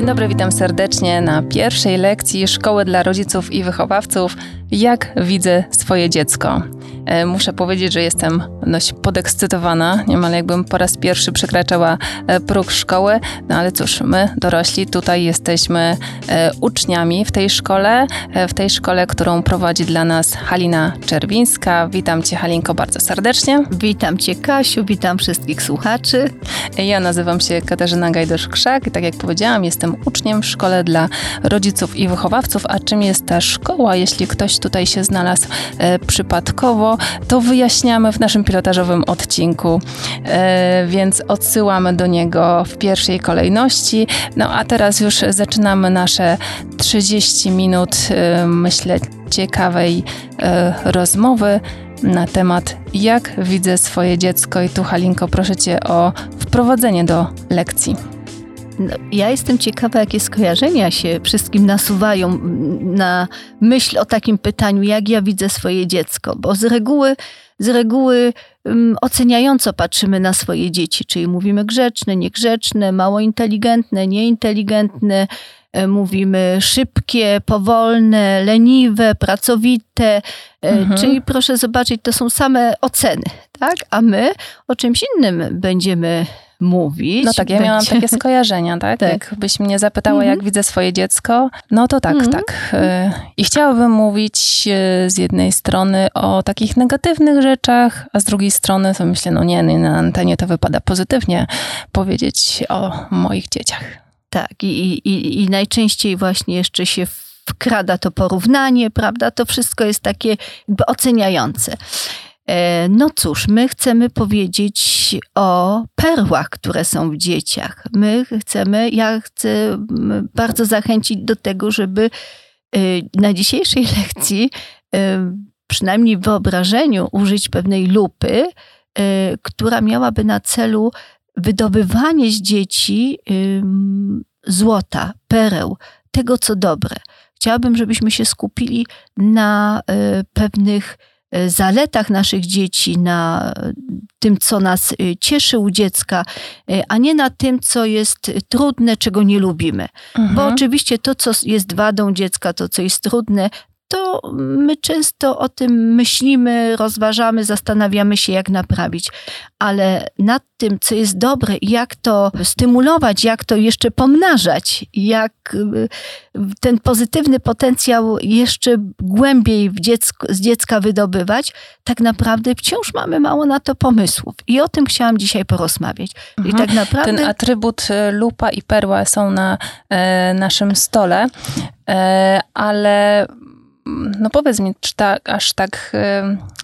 Dzień dobry, witam serdecznie na pierwszej lekcji Szkoły dla Rodziców i Wychowawców. Jak widzę swoje dziecko? E, muszę powiedzieć, że jestem dość podekscytowana, niemal jakbym po raz pierwszy przekraczała e, próg szkoły. No ale cóż, my dorośli tutaj jesteśmy e, uczniami w tej szkole, w tej szkole, którą prowadzi dla nas Halina Czerwińska. Witam Cię, Halinko, bardzo serdecznie. Witam Cię, Kasiu, witam wszystkich słuchaczy. Ja nazywam się Katarzyna Gajdosz-Krzak i tak jak powiedziałam, jestem uczniem w szkole dla rodziców i wychowawców. A czym jest ta szkoła, jeśli ktoś tutaj się znalazł przypadkowo? To wyjaśniamy w naszym pilotażowym odcinku, e, więc odsyłamy do niego w pierwszej kolejności. No a teraz już zaczynamy nasze 30 minut, e, myślę, ciekawej e, rozmowy na temat jak widzę swoje dziecko. I tu Halinko, proszę Cię o wprowadzenie do lekcji. No, ja jestem ciekawa, jakie skojarzenia się wszystkim nasuwają na myśl o takim pytaniu, jak ja widzę swoje dziecko, bo z reguły, z reguły um, oceniająco patrzymy na swoje dzieci, czyli mówimy grzeczne, niegrzeczne, mało inteligentne, nieinteligentne, e, mówimy szybkie, powolne, leniwe, pracowite, e, mhm. czyli proszę zobaczyć, to są same oceny, tak? A my o czymś innym będziemy mówić. No tak, ja miałam takie skojarzenia, tak? tak. Jakbyś mnie zapytała, jak mhm. widzę swoje dziecko, no to tak, mhm. tak. Y, I chciałabym mówić y, z jednej strony o takich negatywnych rzeczach, a z drugiej strony to myślę, no nie, na antenie to wypada pozytywnie powiedzieć o moich dzieciach. Tak, i, i, i najczęściej właśnie jeszcze się wkrada to porównanie, prawda? To wszystko jest takie jakby oceniające. E, no cóż, my chcemy powiedzieć o perłach, które są w dzieciach. My chcemy, ja chcę bardzo zachęcić do tego, żeby e, na dzisiejszej lekcji, e, przynajmniej w wyobrażeniu, użyć pewnej lupy, która miałaby na celu wydobywanie z dzieci złota, pereł, tego co dobre. Chciałabym, żebyśmy się skupili na pewnych zaletach naszych dzieci, na tym, co nas e, cieszy u dziecka, e, a nie na tym, co jest trudne, czego nie lubimy. Mhm. Bo oczywiście to, co jest wadą dziecka, to, co jest trudne, to my często o tym myślimy, rozważamy, zastanawiamy się, jak naprawić. Ale nad tym, co jest dobre, jak to stymulować, jak to jeszcze pomnażać, jak y, ten pozytywny potencjał jeszcze głębiej dziecku, z dziecka wydobywać, tak naprawdę wciąż mamy mało na to pomysłów. I o tym chciałam dzisiaj porozmawiać. Mhm. I tak naprawdę... Ten atrybut y, lupa i perła są na e, naszym stole, e, ale no powiedz mi, czy tak, aż tak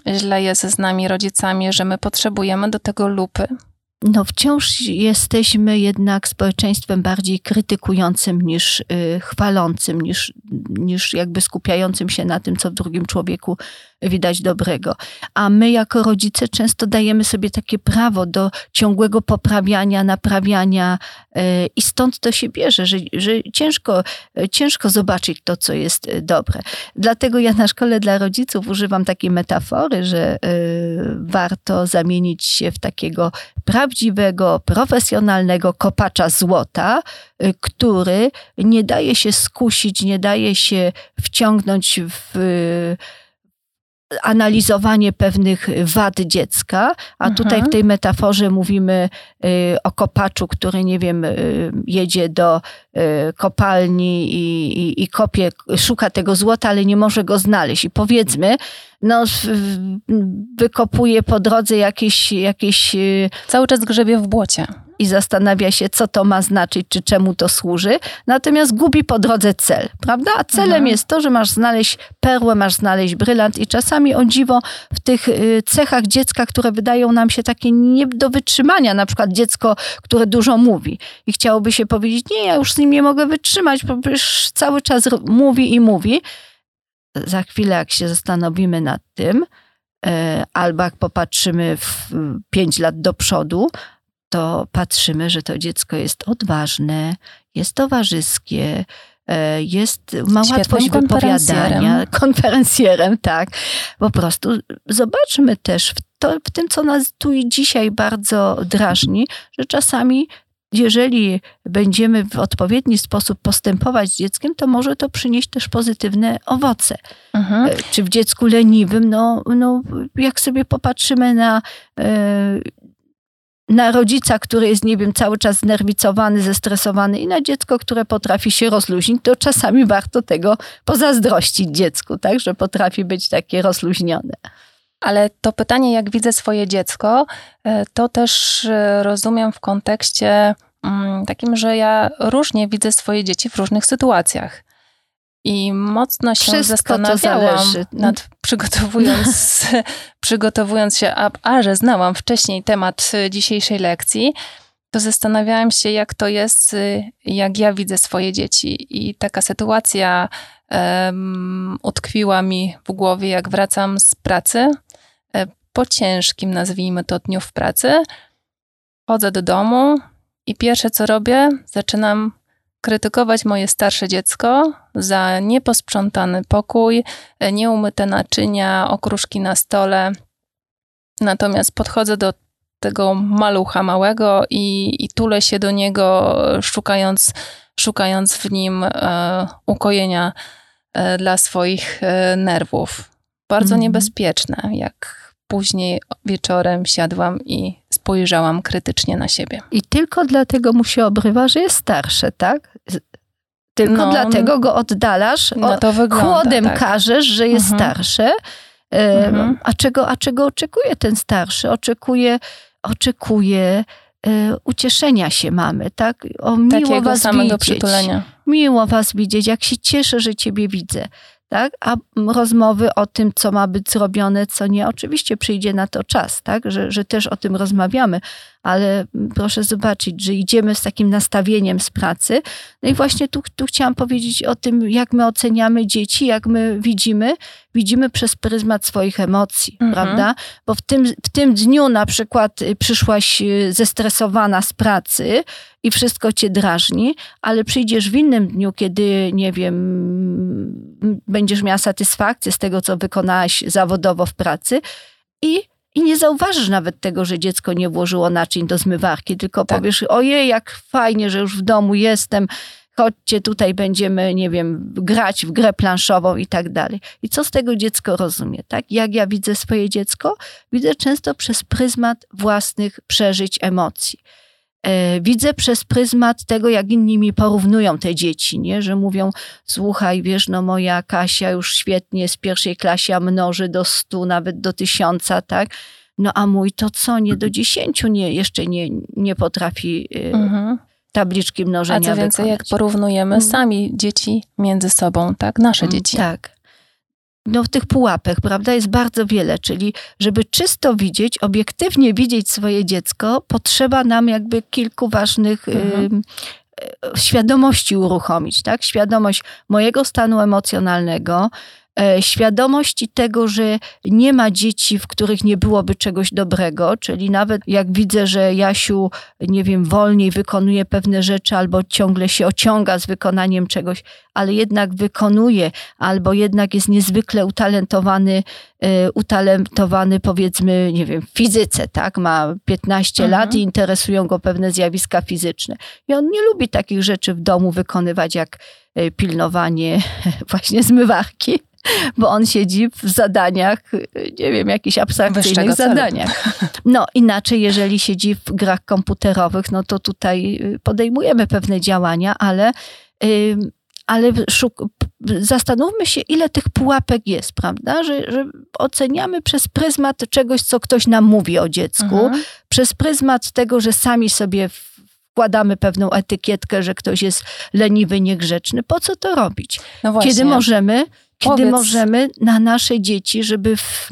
y, źle jest z nami rodzicami, że my potrzebujemy do tego lupy? No wciąż jesteśmy jednak społeczeństwem bardziej krytykującym niż y, chwalącym, niż, niż jakby skupiającym się na tym, co w drugim człowieku widać dobrego. A my jako rodzice często dajemy sobie takie prawo do ciągłego poprawiania, naprawiania e, i stąd to się bierze, że, że ciężko, ciężko zobaczyć to, co jest e, dobre. Dlatego ja na szkole dla rodziców używam takiej metafory, że e, warto zamienić się w takiego prawdziwego, profesjonalnego kopacza złota, który nie daje się skusić, nie daje się wciągnąć w analizowanie pewnych wad dziecka, a tutaj w mhm. tej metaforze mówimy y, o kopaczu, który, nie wiem, y, jedzie do y, kopalni i, i, i kopie, szuka tego złota, ale nie może go znaleźć. I powiedzmy, no, wykopuje po drodze jakieś, jakieś. Cały czas grzebie w błocie i zastanawia się, co to ma znaczyć, czy czemu to służy, natomiast gubi po drodze cel, prawda? A celem mhm. jest to, że masz znaleźć perłę, masz znaleźć brylant i czasami on dziwo w tych y, cechach dziecka, które wydają nam się takie nie do wytrzymania, na przykład dziecko, które dużo mówi i chciałoby się powiedzieć, nie, ja już z nim nie mogę wytrzymać, bo już cały czas mówi i mówi. Za chwilę, jak się zastanowimy nad tym, e, albo jak popatrzymy w pięć lat do przodu, to patrzymy, że to dziecko jest odważne, jest towarzyskie, e, jest, ma łatwość wypowiadania, konferencjerem, tak. Po prostu zobaczmy też w, to, w tym, co nas tu i dzisiaj bardzo drażni, że czasami jeżeli będziemy w odpowiedni sposób postępować z dzieckiem, to może to przynieść też pozytywne owoce. Mhm. E, Czy w dziecku leniwym, no, no jak sobie popatrzymy na, e, na rodzica, który jest, nie wiem, cały czas znerwicowany, zestresowany i na dziecko, które potrafi się rozluźnić, to czasami warto tego pozazdrościć dziecku, tak, że potrafi być takie rozluźnione. Ale to pytanie, jak widzę swoje dziecko, e, to też e, rozumiem w kontekście mm, takim, że ja różnie widzę swoje dzieci w różnych sytuacjach. I mocno się Wszystko zastanawiałam nad przygotowując, przygotowując się, a, a że znałam wcześniej temat e, dzisiejszej lekcji, to zastanawiałam się, jak to jest, e, jak ja widzę swoje dzieci. I taka sytuacja em, utkwiła mi w głowie, jak wracam z pracy, e, po ciężkim, nazwijmy to, dniu w pracy. Chodzę do domu i pierwsze co robię, zaczynam krytykować moje starsze dziecko za nieposprzątany pokój, nieumyte naczynia, okruszki na stole. Natomiast podchodzę do tego malucha małego i, i tulę się do niego, szukając, szukając w nim e, ukojenia e, dla swoich e, nerwów. Bardzo Mhm. niebezpieczne, jak później wieczorem siadłam i spojrzałam krytycznie na siebie. I tylko dlatego mu się obrywa, że jest starsze, tak? Tylko No, dlatego go oddalasz, No wygląda chłodem tak. każesz, że jest Mhm. starsze. E, Mhm. A, czego, a czego oczekuje ten starszy? Oczekuje, oczekuje e, ucieszenia się mamy, tak? O miło Takiego was samego widzieć. przytulenia. Miło was widzieć, jak się cieszę, że ciebie widzę. Tak? A rozmowy o tym, co ma być zrobione, co nie, oczywiście przyjdzie na to czas, tak? że, że też o tym rozmawiamy, ale proszę zobaczyć, że idziemy z takim nastawieniem z pracy. No i właśnie tu, tu chciałam powiedzieć o tym, jak my oceniamy dzieci, jak my widzimy. Widzimy przez pryzmat swoich emocji, Mhm. prawda? Bo w tym, w tym dniu na przykład y, przyszłaś y, zestresowana z pracy i wszystko cię drażni, ale przyjdziesz w innym dniu, kiedy, nie wiem, będziesz miała satysfakcję z tego, co wykonałaś zawodowo w pracy i, i nie zauważysz nawet tego, że dziecko nie włożyło naczyń do zmywarki, tylko Tak. powiesz, ojej, jak fajnie, że już w domu jestem, chodźcie tutaj, będziemy, nie wiem, grać w grę planszową i tak dalej. I co z tego dziecko rozumie, tak? Jak ja widzę swoje dziecko? Widzę często przez pryzmat własnych przeżyć, emocji. E, Widzę przez pryzmat tego, jak inni mi porównują te dzieci, nie? że mówią, słuchaj, wiesz, no moja Kasia już świetnie z pierwszej klasy a mnoży do stu, nawet do tysiąca, tak? No a mój to co, nie do dziesięciu nie, jeszcze nie, nie potrafi e, Mhm. tabliczki A mnożenia co więcej, jak wykonać. porównujemy Mm. sami dzieci między sobą, tak? Nasze Mm, dzieci. Tak. No w tych pułapek, prawda, jest bardzo wiele, czyli żeby czysto widzieć, obiektywnie widzieć swoje dziecko, potrzeba nam jakby kilku ważnych Mhm. ym, e, świadomości uruchomić, tak? Świadomość mojego stanu emocjonalnego, świadomości tego, że nie ma dzieci, w których nie byłoby czegoś dobrego, czyli nawet jak widzę, że Jasiu, nie wiem, wolniej wykonuje pewne rzeczy albo ciągle się ociąga z wykonaniem czegoś, ale jednak wykonuje, albo jednak jest niezwykle utalentowany, e, utalentowany powiedzmy, nie wiem, w fizyce, tak? Ma 15 Mhm. lat i interesują go pewne zjawiska fizyczne. I on nie lubi takich rzeczy w domu wykonywać, jak e, pilnowanie właśnie zmywarki, bo on siedzi w zadaniach, nie wiem, jakichś abstrakcyjnych zadaniach. No inaczej, jeżeli siedzi w grach komputerowych, no to tutaj y, podejmujemy pewne działania, ale, ale szuk- zastanówmy się, ile tych pułapek jest, prawda? Że, że oceniamy przez pryzmat czegoś, co ktoś nam mówi o dziecku, Mhm. przez pryzmat tego, że sami sobie wkładamy pewną etykietkę, że ktoś jest leniwy, niegrzeczny. Po co to robić? No. Kiedy możemy, kiedy Powiedz- możemy na nasze dzieci, żeby w,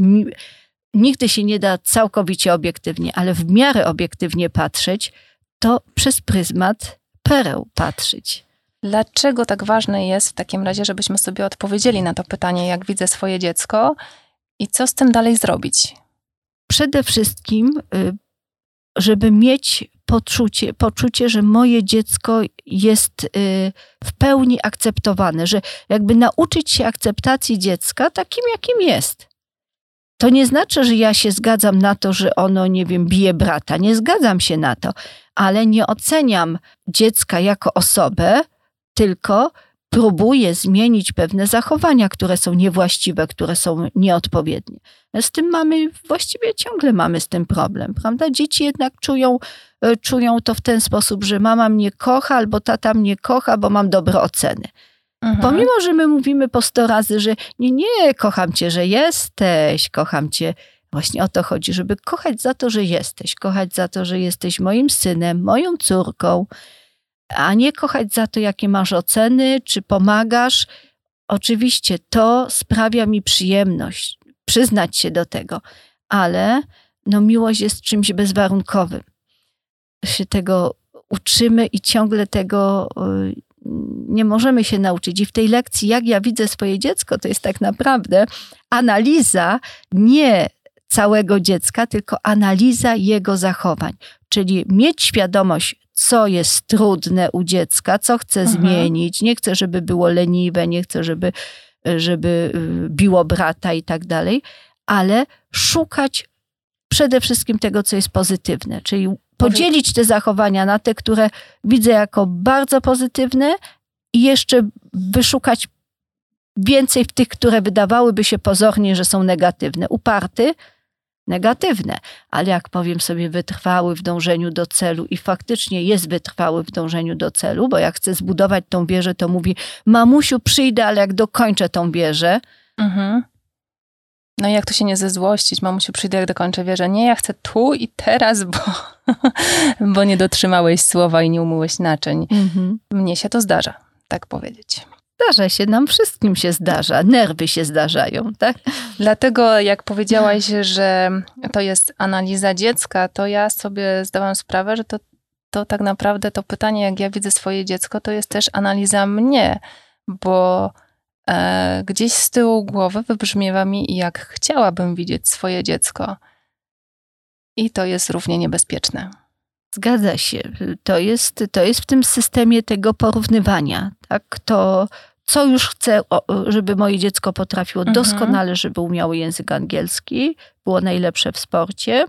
nigdy się nie da całkowicie obiektywnie, ale w miarę obiektywnie patrzeć, to przez pryzmat pereł patrzeć. Dlaczego tak ważne jest w takim razie, żebyśmy sobie odpowiedzieli na to pytanie, jak widzę swoje dziecko i co z tym dalej zrobić? Przede wszystkim, y, żeby mieć poczucie, poczucie, że moje dziecko jest y, w pełni akceptowane, że jakby nauczyć się akceptacji dziecka takim, jakim jest. To nie znaczy, że ja się zgadzam na to, że ono, nie wiem, bije brata. Nie zgadzam się na to, ale nie oceniam dziecka jako osobę, tylko próbuję zmienić pewne zachowania, które są niewłaściwe, które są nieodpowiednie. Z tym mamy, właściwie ciągle mamy z tym problem, prawda? Dzieci jednak czują, e, czują to w ten sposób, że mama mnie kocha albo tata mnie kocha, bo mam dobre oceny. Mhm. Pomimo, że my mówimy po sto razy, że nie, nie, kocham cię, że jesteś, kocham cię. Właśnie o to chodzi, żeby kochać za to, że jesteś, kochać za to, że jesteś moim synem, moją córką, a nie kochać za to, jakie masz oceny, czy pomagasz. Oczywiście to sprawia mi przyjemność, przyznać się do tego, ale no, miłość jest czymś bezwarunkowym. Się tego uczymy i ciągle tego y, nie możemy się nauczyć. I w tej lekcji, jak ja widzę swoje dziecko, to jest tak naprawdę analiza nie całego dziecka, tylko analiza jego zachowań. Czyli mieć świadomość, co jest trudne u dziecka, co chcę mhm. zmienić. Nie chcę, żeby było leniwe, nie chcę, żeby, żeby y, biło brata i tak dalej, ale szukać przede wszystkim tego, co jest pozytywne, czyli podzielić te zachowania na te, które widzę jako bardzo pozytywne i jeszcze wyszukać więcej w tych, które wydawałyby się pozornie, że są negatywne. Uparty, negatywne, ale jak powiem sobie wytrwały w dążeniu do celu i faktycznie jest wytrwały w dążeniu do celu, bo jak chcę zbudować tą wieżę, to mówi mamusiu przyjdę, ale jak dokończę tą wieżę, mhm. No i jak to się nie zezłościć? Mamusiu, przyjdę, jak dokończę wieżę. Nie, ja chcę tu i teraz, bo, bo nie dotrzymałeś słowa i nie umyłeś naczyń. Mhm. Mnie się to zdarza, tak powiedzieć. Zdarza się, nam wszystkim się zdarza. Nerwy się zdarzają, tak? Dlatego, jak powiedziałaś, że to jest analiza dziecka, to ja sobie zdałam sprawę, że to, to tak naprawdę to pytanie, jak ja widzę swoje dziecko, to jest też analiza mnie, bo e, gdzieś z tyłu głowy wybrzmiewa mi, jak chciałabym widzieć swoje dziecko. I to jest równie niebezpieczne. Zgadza się. To jest, to jest w tym systemie tego porównywania. Tak? To, co już chcę, żeby moje dziecko potrafiło mhm. doskonale, żeby umiało język angielski, było najlepsze w sporcie,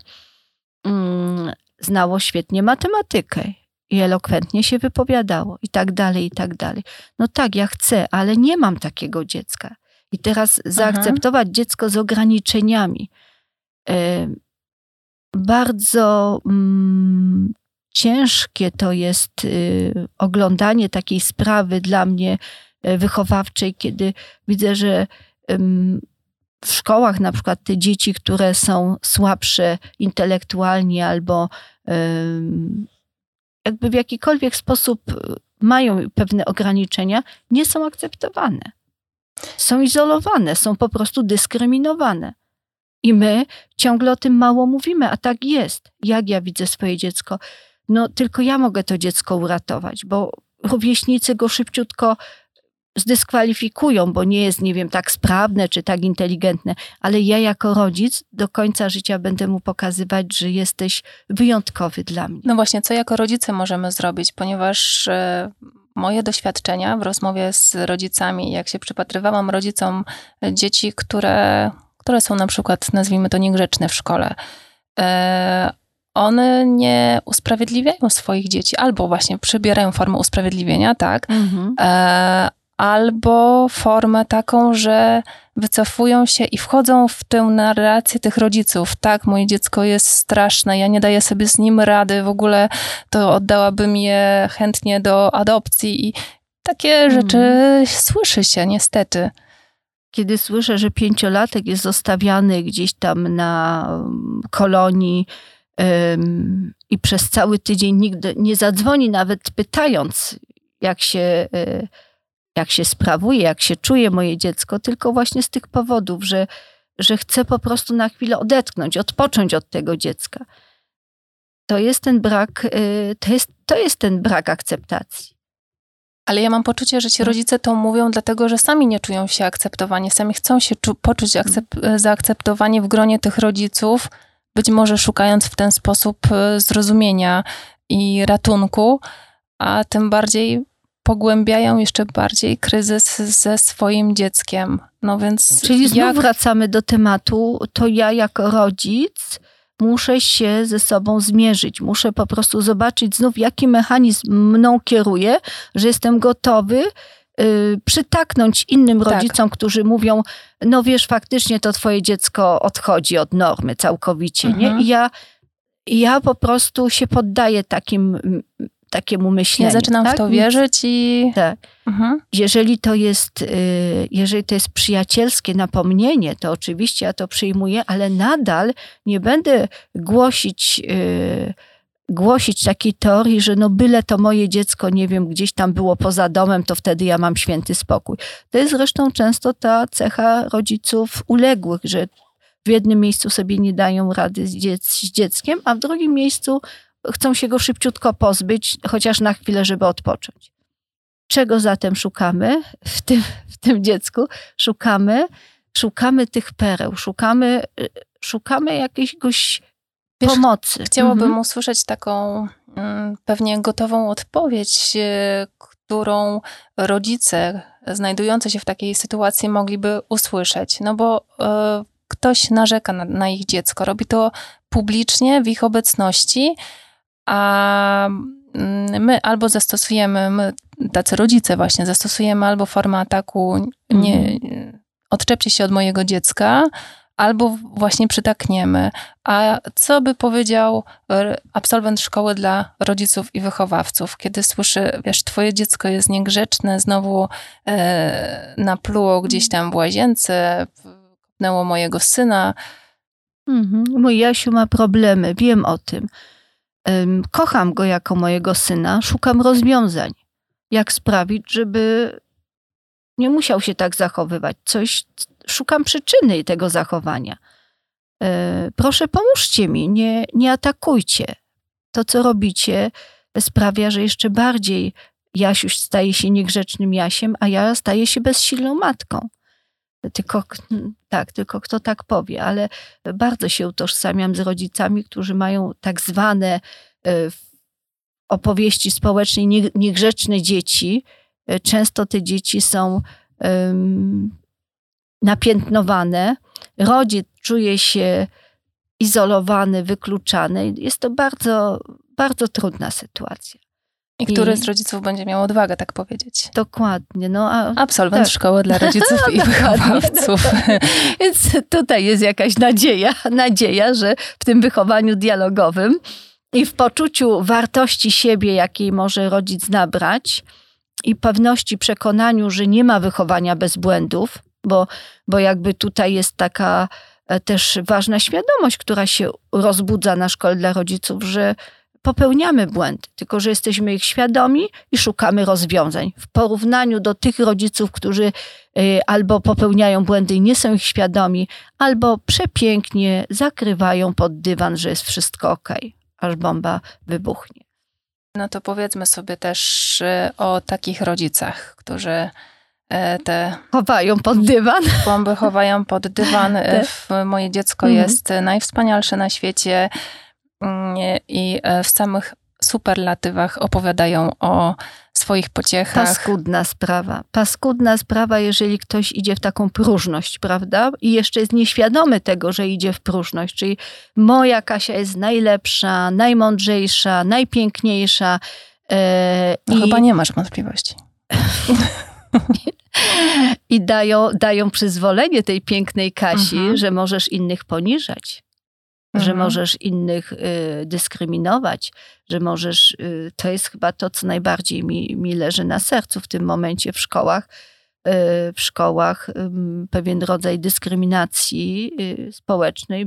mm, znało świetnie matematykę i elokwentnie się wypowiadało i tak dalej, i tak dalej. No tak, ja chcę, ale nie mam takiego dziecka. I teraz mhm. zaakceptować dziecko z ograniczeniami. Bardzo mm, ciężkie to jest y, oglądanie takiej sprawy dla mnie y, wychowawczej, kiedy widzę, że w szkołach na przykład te dzieci, które są słabsze intelektualnie albo jakby w jakikolwiek sposób y, mają pewne ograniczenia, nie są akceptowane. Są izolowane, są po prostu dyskryminowane. I my ciągle o tym mało mówimy, a tak jest. Jak ja widzę swoje dziecko? No tylko ja mogę to dziecko uratować, bo rówieśnicy go szybciutko zdyskwalifikują, bo nie jest, nie wiem, tak sprawne czy tak inteligentne, ale ja jako rodzic do końca życia będę mu pokazywać, że jesteś wyjątkowy dla mnie. No właśnie, co jako rodzice możemy zrobić, ponieważ e, moje doświadczenia w rozmowie z rodzicami, jak się przypatrywałam rodzicom dzieci, które, które są na przykład, nazwijmy to, niegrzeczne w szkole, e, one nie usprawiedliwiają swoich dzieci, albo właśnie przybierają formę usprawiedliwienia, tak, mhm. Albo formę taką, że wycofują się i wchodzą w tę narrację tych rodziców. Tak, moje dziecko jest straszne, ja nie daję sobie z nim rady, w ogóle to oddałabym je chętnie do adopcji i takie mhm. rzeczy słyszy się niestety kiedy słyszę, że pięciolatek jest zostawiany gdzieś tam na mm, kolonii i przez cały tydzień nikt nie zadzwoni, nawet pytając, jak się, e, jak się sprawuje, jak się czuje moje dziecko, tylko właśnie z tych powodów, że, że chcę po prostu na chwilę odetchnąć, odpocząć od tego dziecka. To jest ten brak, e, to jest, to jest ten brak akceptacji. Ale ja mam poczucie, że ci tak. rodzice to mówią, dlatego że sami nie czują się akceptowani, sami chcą się poczuć akcep zaakceptowani w gronie tych rodziców, być może szukając w ten sposób e, zrozumienia i ratunku, a tym bardziej pogłębiają jeszcze bardziej kryzys ze swoim dzieckiem. No więc. Czyli znów jak... wracamy do tematu, to ja jako rodzic muszę się ze sobą zmierzyć. Muszę po prostu zobaczyć znów, jaki mechanizm mną kieruje, że jestem gotowy y, przytaknąć innym Tak. rodzicom, którzy mówią, no wiesz, faktycznie to twoje dziecko odchodzi od normy całkowicie, Mhm. nie? I ja, ja po prostu się poddaję takim, takiemu myśleniu. Ja zaczynam tak? w to Nic- wierzyć i. Tak Mhm. jeżeli to jest, y, jeżeli to jest przyjacielskie napomnienie, to oczywiście ja to przyjmuję, ale nadal nie będę głosić, y, głosić takiej teorii, że no byle to moje dziecko, nie wiem, gdzieś tam było poza domem, to wtedy ja mam święty spokój. To jest zresztą często ta cecha rodziców uległych, że w jednym miejscu sobie nie dają rady z, dziec- z dzieckiem, a w drugim miejscu chcą się go szybciutko pozbyć, chociaż na chwilę, żeby odpocząć. Czego zatem szukamy w tym, w tym dziecku? Szukamy, szukamy tych pereł, szukamy, y, szukamy jakiegoś Wiesz, pomocy. Chciałabym Mhm. usłyszeć taką mm, pewnie gotową odpowiedź, e, którą rodzice znajdujący się w takiej sytuacji mogliby usłyszeć. No bo e, ktoś narzeka na, na ich dziecko, robi to publicznie, w ich obecności, a mm, my albo zastosujemy, my, tacy rodzice właśnie, zastosujemy albo formę ataku nie, odczepcie się od mojego dziecka, albo właśnie przytakniemy. A co by powiedział r- absolwent szkoły dla rodziców i wychowawców, kiedy słyszy, wiesz, twoje dziecko jest niegrzeczne, znowu e, napluło gdzieś tam w łazience, kopnęło mojego syna. Mhm. Mój Jasiu ma problemy, wiem o tym. Kocham go jako mojego syna, szukam rozwiązań. Jak sprawić, żeby nie musiał się tak zachowywać. Coś, szukam przyczyny tego zachowania. E, Proszę, pomóżcie mi, nie, nie atakujcie. To, co robicie, sprawia, że jeszcze bardziej Jasiuś staje się niegrzecznym Jasiem, a ja staję się bezsilną matką. Tylko, tak, tylko kto tak powie, ale bardzo się utożsamiam z rodzicami, którzy mają tak zwane e, opowieści społecznej nie- niegrzeczne dzieci. E, Często te dzieci są napiętnowane. Rodzic czuje się izolowany, wykluczany. Jest to bardzo, bardzo trudna sytuacja. I który I- z rodziców będzie miał odwagę tak powiedzieć? Dokładnie. No, a Absolwent Tak. szkoły dla rodziców i Dokładnie. wychowawców. Więc tutaj jest jakaś nadzieja, nadzieja, że w tym wychowaniu dialogowym i w poczuciu wartości siebie, jakiej może rodzic nabrać, i pewności, przekonaniu, że nie ma wychowania bez błędów, bo, bo jakby tutaj jest taka e, też ważna świadomość, która się rozbudza na szkole dla rodziców, że popełniamy błędy, tylko że jesteśmy ich świadomi i szukamy rozwiązań. W porównaniu do tych rodziców, którzy y, albo popełniają błędy i nie są ich świadomi, albo przepięknie zakrywają pod dywan, że jest wszystko ok, aż bomba wybuchnie. No to powiedzmy sobie też e, o takich rodzicach, którzy e, te Chowają pod dywan. bomby chowają pod dywan. Tak. Moje dziecko Mhm. jest najwspanialsze na świecie i e, w samych superlatywach opowiadają o swoich pociechach. Paskudna sprawa. Paskudna sprawa, jeżeli ktoś idzie w taką próżność, prawda? I jeszcze jest nieświadomy tego, że idzie w próżność. Czyli moja Kasia jest najlepsza, najmądrzejsza, najpiękniejsza. e, No i, chyba nie masz wątpliwości. I dają, dają przyzwolenie tej pięknej Kasi, Mhm. że możesz innych poniżać. Że Mhm. możesz innych y, dyskryminować, że możesz. Y, to jest chyba to, co najbardziej mi, mi leży na sercu w tym momencie w szkołach. Y, w szkołach pewien rodzaj dyskryminacji y, społecznej.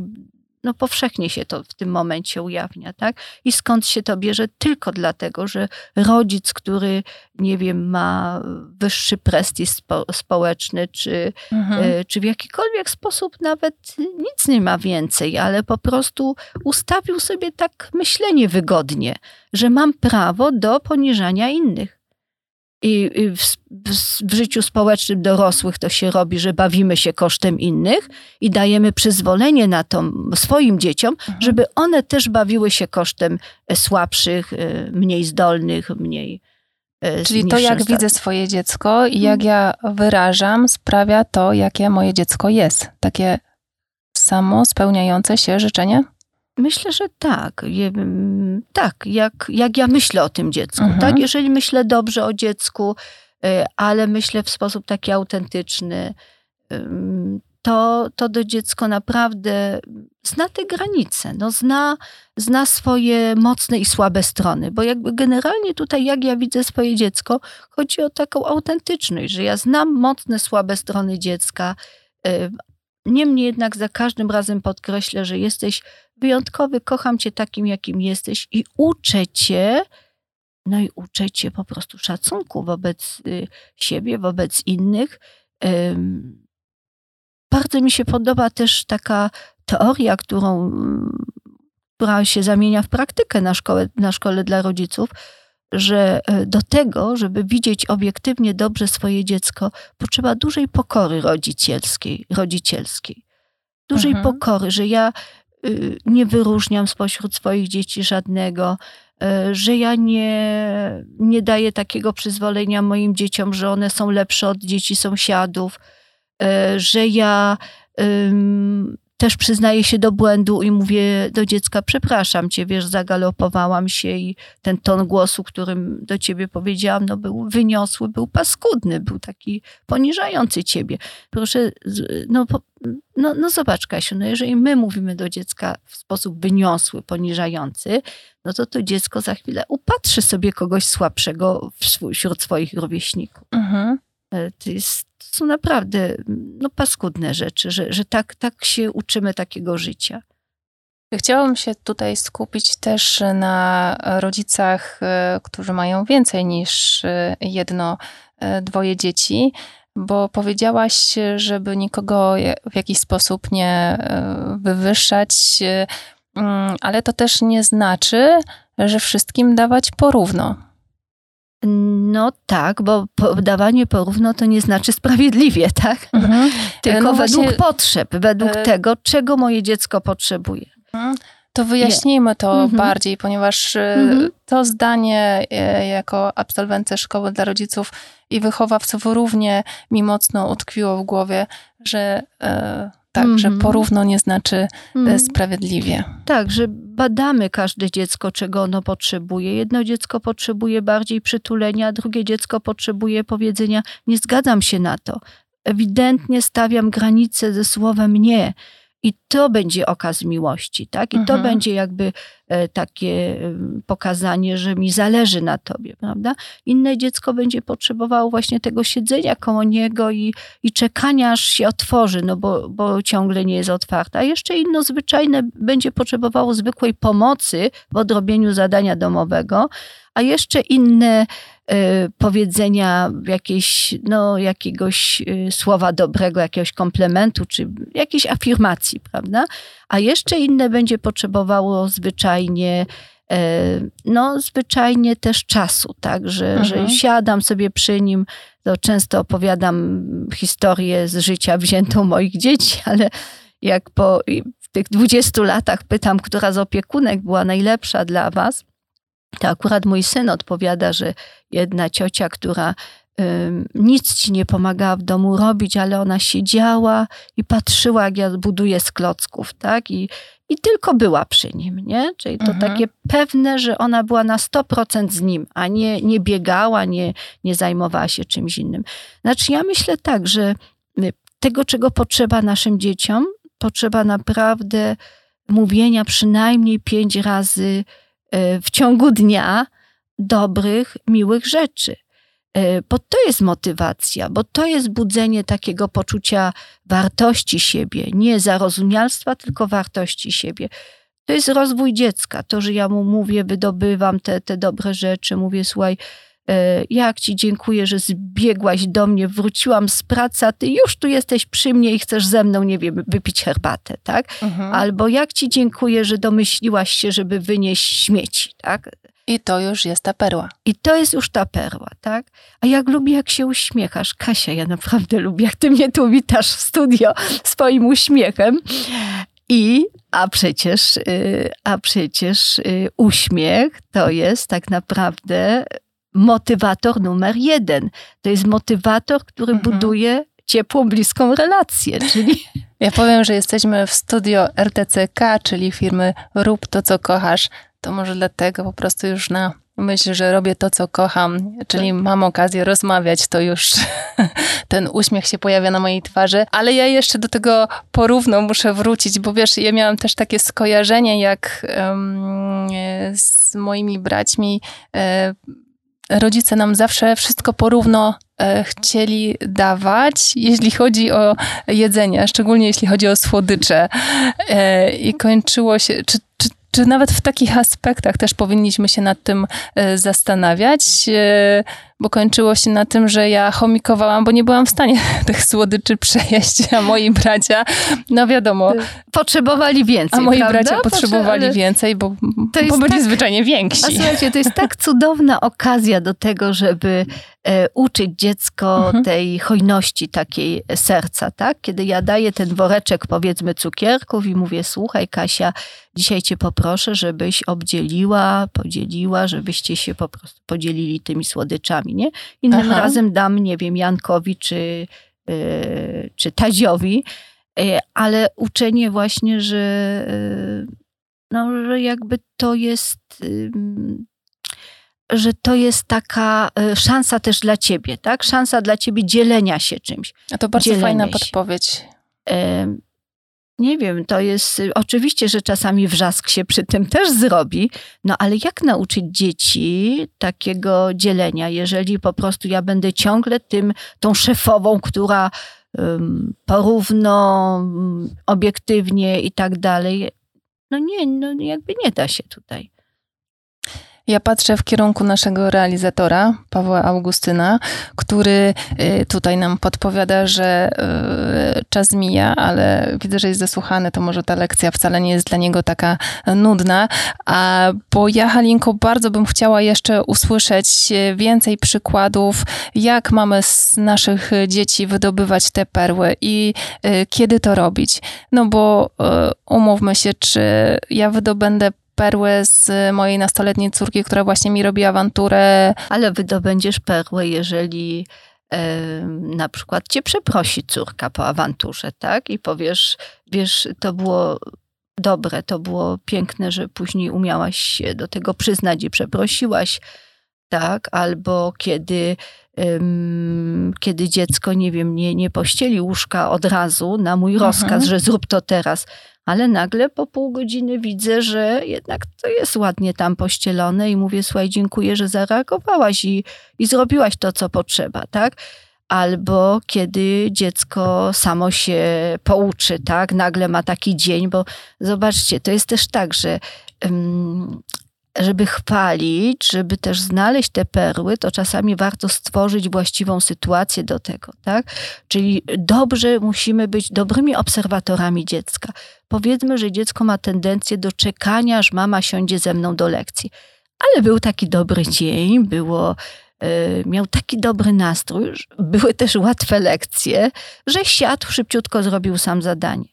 No powszechnie się to w tym momencie ujawnia, tak? I skąd się to bierze? Tylko dlatego, że rodzic, który, nie wiem, ma wyższy prestiż spo, społeczny, czy, Mhm. y, czy w jakikolwiek sposób nawet nic nie ma więcej, ale po prostu ustawił sobie tak myślenie wygodnie, że mam prawo do poniżania innych. I w, w, w życiu społecznym dorosłych to się robi, że bawimy się kosztem innych i dajemy przyzwolenie na to swoim dzieciom, Mhm. żeby one też bawiły się kosztem e, słabszych, e, mniej zdolnych, mniej, e, Czyli to, jak widzę swoje dziecko i jak ja wyrażam, sprawia to, jakie moje dziecko jest. Takie samo spełniające się życzenie? Myślę, że tak. Mm, tak, jak, jak ja myślę o tym dziecku. Mhm. Tak, jeżeli myślę dobrze o dziecku, y, ale myślę w sposób taki autentyczny, to, to do dziecko naprawdę zna te granice, no zna, zna swoje mocne i słabe strony, bo jakby generalnie tutaj, jak ja widzę swoje dziecko, chodzi o taką autentyczność, że ja znam mocne, słabe strony dziecka. Niemniej jednak za każdym razem podkreślę, że jesteś wyjątkowy, kocham cię takim, jakim jesteś i uczę cię, no i uczę cię po prostu szacunku wobec y, siebie, wobec innych. Bardzo mi się podoba też taka teoria, którą, która się zamienia w praktykę na szkole, na szkole dla rodziców, że e, do tego, żeby widzieć obiektywnie dobrze swoje dziecko, potrzeba dużej pokory rodzicielskiej. rodzicielskiej. Dużej Mhm. pokory, że ja y, nie wyróżniam spośród swoich dzieci żadnego, y, że ja nie, nie daję takiego przyzwolenia moim dzieciom, że one są lepsze od dzieci sąsiadów, y, że ja też przyznaję się do błędu i mówię do dziecka, przepraszam cię, wiesz, zagalopowałam się i ten ton głosu, którym do ciebie powiedziałam, no był wyniosły, był paskudny, był taki poniżający ciebie. Proszę, no, no, no zobacz Kasiu, no jeżeli my mówimy do dziecka w sposób wyniosły, poniżający, no to to dziecko za chwilę upatrzy sobie kogoś słabszego wśród swoich rówieśników. Mhm. E, To, jest, to są naprawdę no, paskudne rzeczy, że, że tak, tak się uczymy takiego życia. Chciałabym się tutaj skupić też na rodzicach, e, którzy mają więcej niż e, jedno, dwoje dzieci, bo powiedziałaś, żeby nikogo w jakiś sposób nie wywyższać, mm, ale to też nie znaczy, że wszystkim dawać porówno. No tak, bo podawanie porówno to nie znaczy sprawiedliwie, tak? Tylko No według właśnie, potrzeb, według e, tego, czego moje dziecko potrzebuje. Mhm. To wyjaśnijmy to Mhm. bardziej, ponieważ e, Mhm. to zdanie e, jako absolwentce szkoły dla rodziców i wychowawców równie mi mocno utkwiło w głowie, że tak, że Mhm. porówno nie znaczy Mhm. sprawiedliwie. Tak, że badamy każde dziecko, czego ono potrzebuje. Jedno dziecko potrzebuje bardziej przytulenia, drugie dziecko potrzebuje powiedzenia: Nie zgadzam się na to. Ewidentnie stawiam granicę ze słowem nie. I to będzie okaz miłości, tak? I to Mhm. będzie jakby e, takie e, pokazanie, że mi zależy na tobie, prawda? Inne dziecko będzie potrzebowało właśnie tego siedzenia koło niego i, i czekania, aż się otworzy, no bo, bo ciągle nie jest otwarta. A jeszcze inno zwyczajne będzie potrzebowało zwykłej pomocy w odrobieniu zadania domowego, a jeszcze inne powiedzenia jakieś, no, jakiegoś y, słowa dobrego, jakiegoś komplementu, czy jakiejś afirmacji, prawda? A jeszcze inne będzie potrzebowało zwyczajnie y, no, zwyczajnie też czasu, tak, że, Mhm. że siadam sobie przy nim, to często opowiadam historię z życia wziętą moich dzieci, ale jak po tych 20 latach pytam, która z opiekunek była najlepsza dla was, to akurat mój syn odpowiada, że jedna ciocia, która nic ci nie pomagała w domu robić, ale ona siedziała i patrzyła, jak ja buduję z klocków, tak? I, i tylko była przy nim, nie? Czyli to Mhm. takie pewne, że ona była na 100% z nim, a nie, nie biegała, nie, nie zajmowała się czymś innym. Znaczy ja myślę tak, że y, tego, czego potrzeba naszym dzieciom, potrzeba naprawdę mówienia przynajmniej pięć razy w ciągu dnia dobrych, miłych rzeczy. Y, Bo to jest motywacja, bo to jest budzenie takiego poczucia wartości siebie, nie zarozumialstwa, tylko wartości siebie. To jest rozwój dziecka. To, że ja mu mówię, wydobywam te, te dobre rzeczy, mówię, słuchaj, y, jak ci dziękuję, że zbiegłaś do mnie, wróciłam z pracy, a ty już tu jesteś przy mnie i chcesz ze mną, nie wiem, wypić herbatę, tak? Mhm. Albo jak ci dziękuję, że domyśliłaś się, żeby wynieść śmieci, tak? I to już jest ta perła. I to jest już ta perła, tak? A jak lubię, jak się uśmiechasz. Kasia, ja naprawdę lubię, jak ty mnie tu witasz w studio swoim uśmiechem. I, a przecież, y, a przecież y, uśmiech to jest tak naprawdę motywator numer jeden. To jest motywator, który Mhm. buduje ciepłą, bliską relację, czyli Ja powiem, że jesteśmy w studio RTCK, czyli firmy Rób to, co kochasz. To może dlatego po prostu już na myśl, że robię to, co kocham, czyli mam okazję rozmawiać, to już ten uśmiech się pojawia na mojej twarzy. Ale ja jeszcze do tego porówno muszę wrócić, bo wiesz, ja miałam też takie skojarzenie, jak e, z moimi braćmi. E, rodzice nam zawsze wszystko porówno e, chcieli dawać, jeśli chodzi o jedzenie, szczególnie jeśli chodzi o słodycze. E, I kończyło się, czy, czy, czy nawet w takich aspektach też powinniśmy się nad tym e, zastanawiać, bo kończyło się na tym, że ja chomikowałam, bo nie byłam w stanie tych słodyczy przejeść, a moi bracia, no wiadomo, potrzebowali więcej. a moi prawda? bracia potrzebowali Potrze- więcej, bo, bo byli tak- zwyczajnie A więksi. słuchajcie, to jest tak cudowna okazja do tego, żeby e, uczyć dziecko Mhm. tej hojności takiej serca, tak? Kiedy ja daję ten woreczek, powiedzmy, cukierków i mówię, słuchaj Kasia, dzisiaj cię poproszę, żebyś obdzieliła, podzieliła, żebyście się po prostu podzielili tymi słodyczami, nie? Innym Aha. razem dam, nie wiem, Jankowi czy, e, czy Tadziowi, e, ale uczenie właśnie, że e, no, że jakby to jest, że to jest taka y, szansa też dla ciebie, tak? Szansa dla ciebie dzielenia się czymś. A to bardzo fajna się. podpowiedź. Nie wiem, to jest y, oczywiście, że czasami wrzask się przy tym też zrobi, no ale jak nauczyć dzieci takiego dzielenia, jeżeli po prostu ja będę ciągle tym, tą szefową, która ym, porówno, obiektywnie i tak dalej. No nie, no jakby nie da się tutaj. Ja patrzę w kierunku naszego realizatora, Pawła Augustyna, który y, tutaj nam podpowiada, że y, czas mija, ale widzę, że jest zasłuchany, to może ta lekcja wcale nie jest dla niego taka nudna. A bo ja, Halinko, bardzo bym chciała jeszcze usłyszeć y, więcej przykładów, jak mamy z naszych dzieci wydobywać te perły i kiedy to robić. No bo umówmy się, czy ja wydobędę perły z mojej nastoletniej córki, która właśnie mi robi awanturę. Ale wydobędziesz perłę, jeżeli na przykład cię przeprosi córka po awanturze, tak? I powiesz, wiesz, to było dobre, to było piękne, że później umiałaś się do tego przyznać i przeprosiłaś, tak? Albo kiedy, kiedy dziecko, nie wiem, nie, nie pościeli łóżka od razu na mój Mhm. rozkaz, że zrób to teraz, ale nagle po pół godziny widzę, że jednak to jest ładnie tam pościelone i mówię, słuchaj, dziękuję, że zareagowałaś i, i zrobiłaś to, co potrzeba, tak? Albo kiedy dziecko samo się pouczy, tak? Nagle ma taki dzień, bo zobaczcie, to jest też tak, że ym, żeby chwalić, żeby też znaleźć te perły, to czasami warto stworzyć właściwą sytuację do tego, tak? Czyli dobrze musimy być dobrymi obserwatorami dziecka. Powiedzmy, że dziecko ma tendencję do czekania, aż mama siądzie ze mną do lekcji. Ale był taki dobry dzień, było, y, miał taki dobry nastrój, były też łatwe lekcje, że siadł, szybciutko zrobił sam zadanie.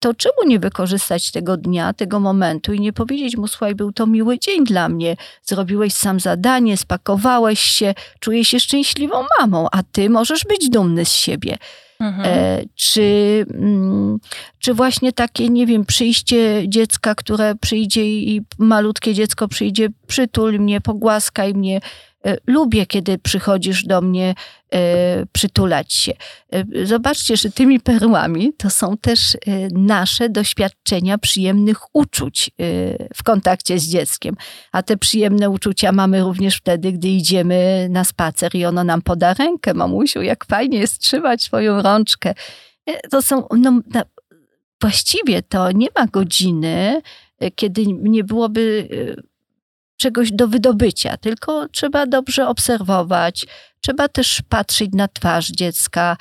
To czemu nie wykorzystać tego dnia, tego momentu i nie powiedzieć mu, słuchaj, był to miły dzień dla mnie, zrobiłeś sam zadanie, spakowałeś się, czuję się szczęśliwą mamą, a ty możesz być dumny z siebie. Mhm. E, czy, mm, czy właśnie takie, nie wiem, przyjście dziecka, które przyjdzie i malutkie dziecko przyjdzie, przytul mnie, pogłaskaj mnie. E, Lubię, kiedy przychodzisz do mnie e, przytulać się. E, Zobaczcie, że tymi perłami to są też nasze doświadczenia przyjemnych uczuć w kontakcie z dzieckiem. A te przyjemne uczucia mamy również wtedy, gdy idziemy na spacer i ono nam poda rękę. Mamusiu, jak fajnie jest trzymać swoją rączkę. To są, no, właściwie to nie ma godziny, kiedy nie byłoby czegoś do wydobycia, tylko trzeba dobrze obserwować, trzeba też patrzeć na twarz dziecka.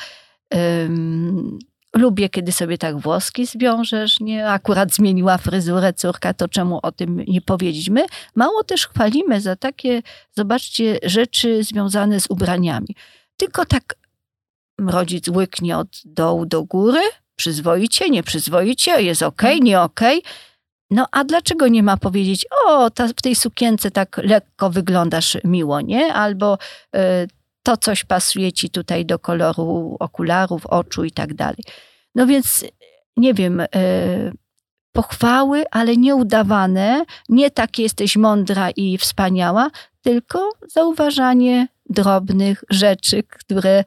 Ym, lubię, kiedy sobie tak włoski zwiążesz, nie? Akurat zmieniła fryzurę córka, to czemu o tym nie powiedzieć? My mało też chwalimy za takie, zobaczcie, rzeczy związane z ubraniami. Tylko tak rodzic łyknie od dołu do góry, przyzwoicie, nieprzyzwoicie, jest okej, nie okej. No a dlaczego nie ma powiedzieć, o, ta, w tej sukience tak lekko wyglądasz miło, nie? Albo y, to coś pasuje ci tutaj do koloru okularów, oczu i tak dalej. No więc, nie wiem, y, pochwały, ale nieudawane, nie takie jesteś mądra i wspaniała, tylko zauważanie drobnych rzeczy, które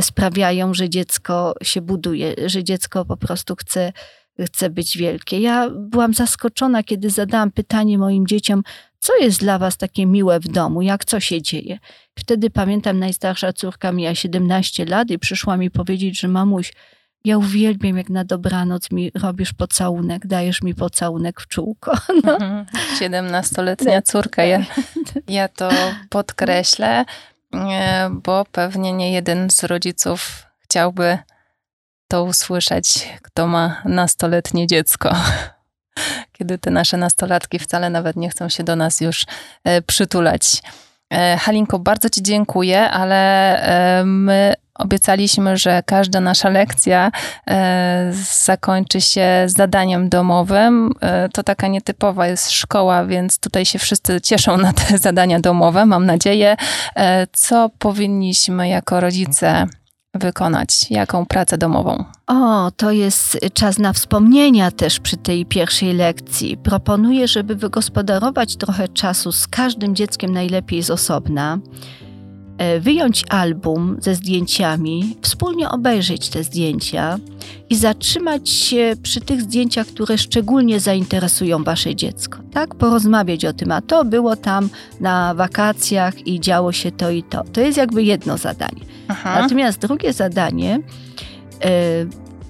sprawiają, że dziecko się buduje, że dziecko po prostu chce, chce być wielkie. Ja byłam zaskoczona, kiedy zadałam pytanie moim dzieciom, co jest dla was takie miłe w domu, jak co się dzieje. Wtedy pamiętam, najstarsza córka miała 17 lat i przyszła mi powiedzieć, że mamuś, ja uwielbiam, jak na dobranoc mi robisz pocałunek, dajesz mi pocałunek w czółko. No. Mhm. 17-letnia córka, ja, ja to podkreślę, e, bo pewnie nie jeden z rodziców chciałby to usłyszeć, kto ma nastoletnie dziecko. Kiedy te nasze nastolatki wcale nawet nie chcą się do nas już e, przytulać. E, Halinko, bardzo Ci dziękuję, ale my obiecaliśmy, że każda nasza lekcja e, zakończy się zadaniem domowym. E, to taka nietypowa jest szkoła, więc tutaj się wszyscy cieszą na te zadania domowe, mam nadzieję. E, co powinniśmy jako rodzice wykonać? Jaką pracę domową? O, to jest czas na wspomnienia też przy tej pierwszej lekcji. Proponuję, żeby wygospodarować trochę czasu z każdym dzieckiem, najlepiej z osobna E, wyjąć album ze zdjęciami, wspólnie obejrzeć te zdjęcia i zatrzymać się przy tych zdjęciach, które szczególnie zainteresują wasze dziecko. Tak, porozmawiać o tym, a to było tam na wakacjach i działo się to i to. To jest jakby jedno zadanie. Aha. Natomiast drugie zadanie, e,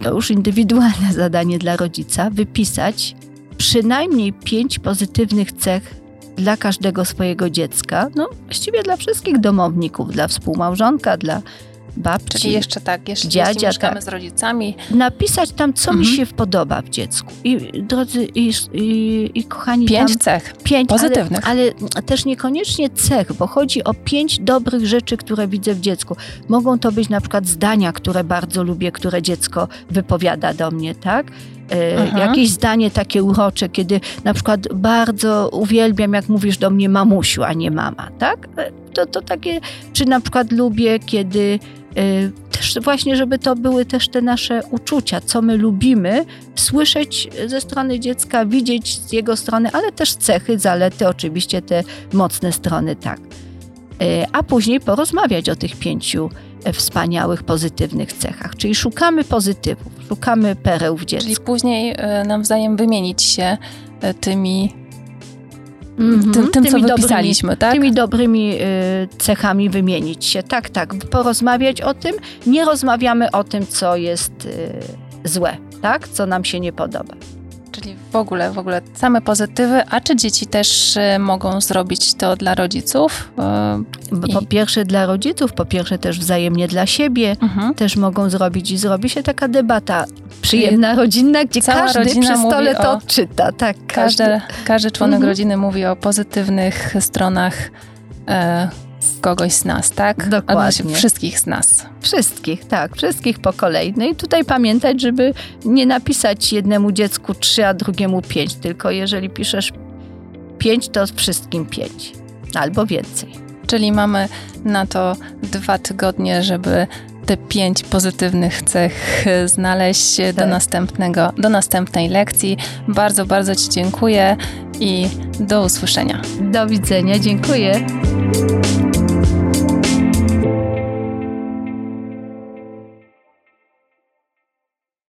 to już indywidualne zadanie dla rodzica, wypisać przynajmniej pięć pozytywnych cech dla każdego swojego dziecka, no właściwie dla wszystkich domowników, dla współmałżonka, dla babci. Czyli jeszcze tak, jeszcze dziadzia, mieszkamy tak. z rodzicami. Napisać tam, co mhm. mi się podoba w dziecku. I drodzy i, i, i kochani, pięć tam, cech pięć pozytywnych. Ale, ale, też niekoniecznie cech, bo chodzi o pięć dobrych rzeczy, które widzę w dziecku. Mogą to być na przykład zdania, które bardzo lubię, które dziecko wypowiada do mnie, tak? E, Aha. Jakieś zdanie takie urocze, kiedy na przykład bardzo uwielbiam, jak mówisz do mnie mamusiu, a nie mama, tak? E, to, to takie, czy na przykład lubię, kiedy też właśnie, żeby to były też te nasze uczucia, co my lubimy, słyszeć ze strony dziecka, widzieć z jego strony, ale też cechy, zalety, oczywiście te mocne strony, tak. A później porozmawiać o tych pięciu wspaniałych, pozytywnych cechach. Czyli szukamy pozytywów, szukamy pereł w dziecku. Czyli później e, nawzajem wymienić się e, tymi Mm-hmm. Tym, co wypisaliśmy, dobrymi, tak? Tymi dobrymi y, cechami wymienić się. Tak, tak. Porozmawiać o tym. Nie rozmawiamy o tym, co jest y, złe, tak? Co nam się nie podoba. Czyli w ogóle, w ogóle same pozytywy, a czy dzieci też y, mogą zrobić to dla rodziców? Y, po pierwsze dla rodziców, po pierwsze też wzajemnie dla siebie mhm. też mogą zrobić i zrobi się taka debata przyjemna, rodzinna, gdzie Cała każdy przy stole to odczyta. Tak, każdy, każdy, każdy członek mhm. rodziny mówi o pozytywnych stronach e, kogoś z nas, tak? Dokładnie. wszystkich z nas. Wszystkich, tak. Wszystkich po kolei. No i tutaj pamiętać, żeby nie napisać jednemu dziecku trzy, a drugiemu pięć, tylko jeżeli piszesz pięć, to wszystkim pięć. Albo więcej. Czyli mamy na to dwa tygodnie, żeby te pięć pozytywnych cech znaleźć tak. do następnego, do następnej lekcji. Bardzo, bardzo Ci dziękuję i do usłyszenia. Do widzenia, dziękuję.